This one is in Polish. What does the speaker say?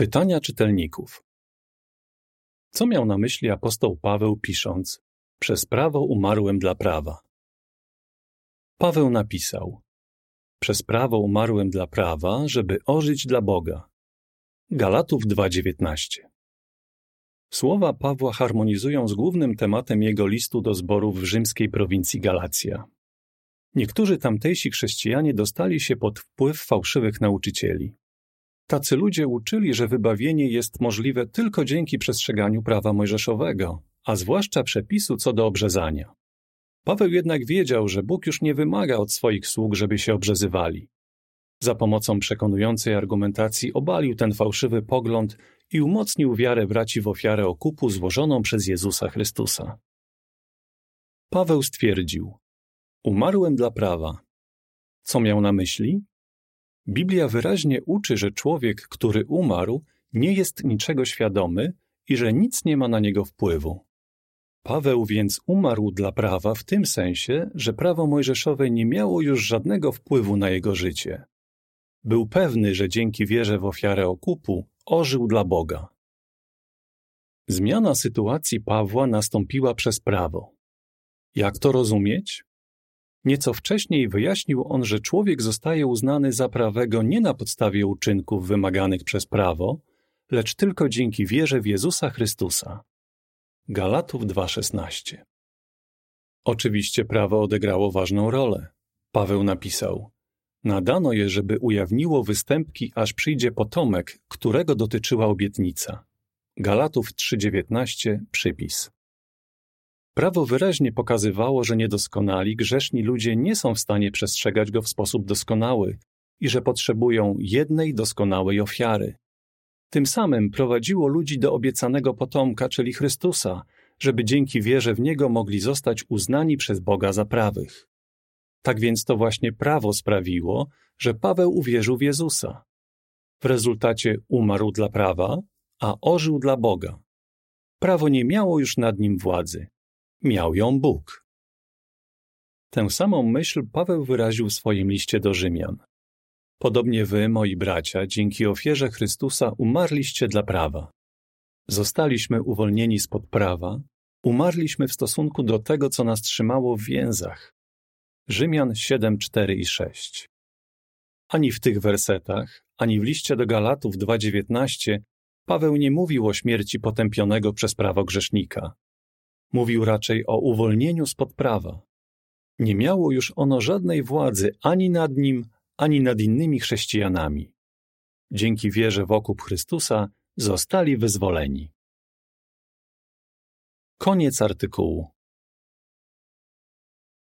Pytania czytelników. Co miał na myśli apostoł Paweł pisząc: Przez prawo umarłem dla prawa? Paweł napisał: Przez prawo umarłem dla prawa, żeby ożyć dla Boga. Galatów 2:19. Słowa Pawła harmonizują z głównym tematem jego listu do zborów w rzymskiej prowincji Galacja. Niektórzy tamtejsi chrześcijanie dostali się pod wpływ fałszywych nauczycieli. Tacy ludzie uczyli, że wybawienie jest możliwe tylko dzięki przestrzeganiu prawa mojżeszowego, a zwłaszcza przepisu co do obrzezania. Paweł jednak wiedział, że Bóg już nie wymaga od swoich sług, żeby się obrzezywali. Za pomocą przekonującej argumentacji obalił ten fałszywy pogląd i umocnił wiarę braci w ofiarę okupu złożoną przez Jezusa Chrystusa. Paweł stwierdził: Umarłem dla prawa. Co miał na myśli? Biblia wyraźnie uczy, że człowiek, który umarł, nie jest niczego świadomy i że nic nie ma na niego wpływu. Paweł więc umarł dla prawa w tym sensie, że prawo mojżeszowe nie miało już żadnego wpływu na jego życie. Był pewny, że dzięki wierze w ofiarę okupu ożył dla Boga. Zmiana sytuacji Pawła nastąpiła przez prawo. Jak to rozumieć? Nieco wcześniej wyjaśnił on, że człowiek zostaje uznany za prawego nie na podstawie uczynków wymaganych przez prawo, lecz tylko dzięki wierze w Jezusa Chrystusa. Galatów 2:16. Oczywiście prawo odegrało ważną rolę. Paweł napisał: Nadano je, żeby ujawniło występki, aż przyjdzie potomek, którego dotyczyła obietnica. Galatów 3:19 przypis. Prawo wyraźnie pokazywało, że niedoskonali, grzeszni ludzie nie są w stanie przestrzegać go w sposób doskonały i że potrzebują jednej doskonałej ofiary. Tym samym prowadziło ludzi do obiecanego potomka, czyli Chrystusa, żeby dzięki wierze w Niego mogli zostać uznani przez Boga za prawych. Tak więc to właśnie prawo sprawiło, że Paweł uwierzył w Jezusa. W rezultacie umarł dla prawa, a ożył dla Boga. Prawo nie miało już nad nim władzy. Miał ją Bóg. Tę samą myśl Paweł wyraził w swoim liście do Rzymian. Podobnie wy, moi bracia, dzięki ofierze Chrystusa umarliście dla prawa. Zostaliśmy uwolnieni spod prawa, umarliśmy w stosunku do tego, co nas trzymało w więzach. Rzymian 7, 4 i 6. Ani w tych wersetach, ani w liście do Galatów 2,19 Paweł nie mówił o śmierci potępionego przez prawo grzesznika. Mówił raczej o uwolnieniu spod prawa. Nie miało już ono żadnej władzy ani nad nim, ani nad innymi chrześcijanami. Dzięki wierze w okup Chrystusa zostali wyzwoleni. Koniec artykułu.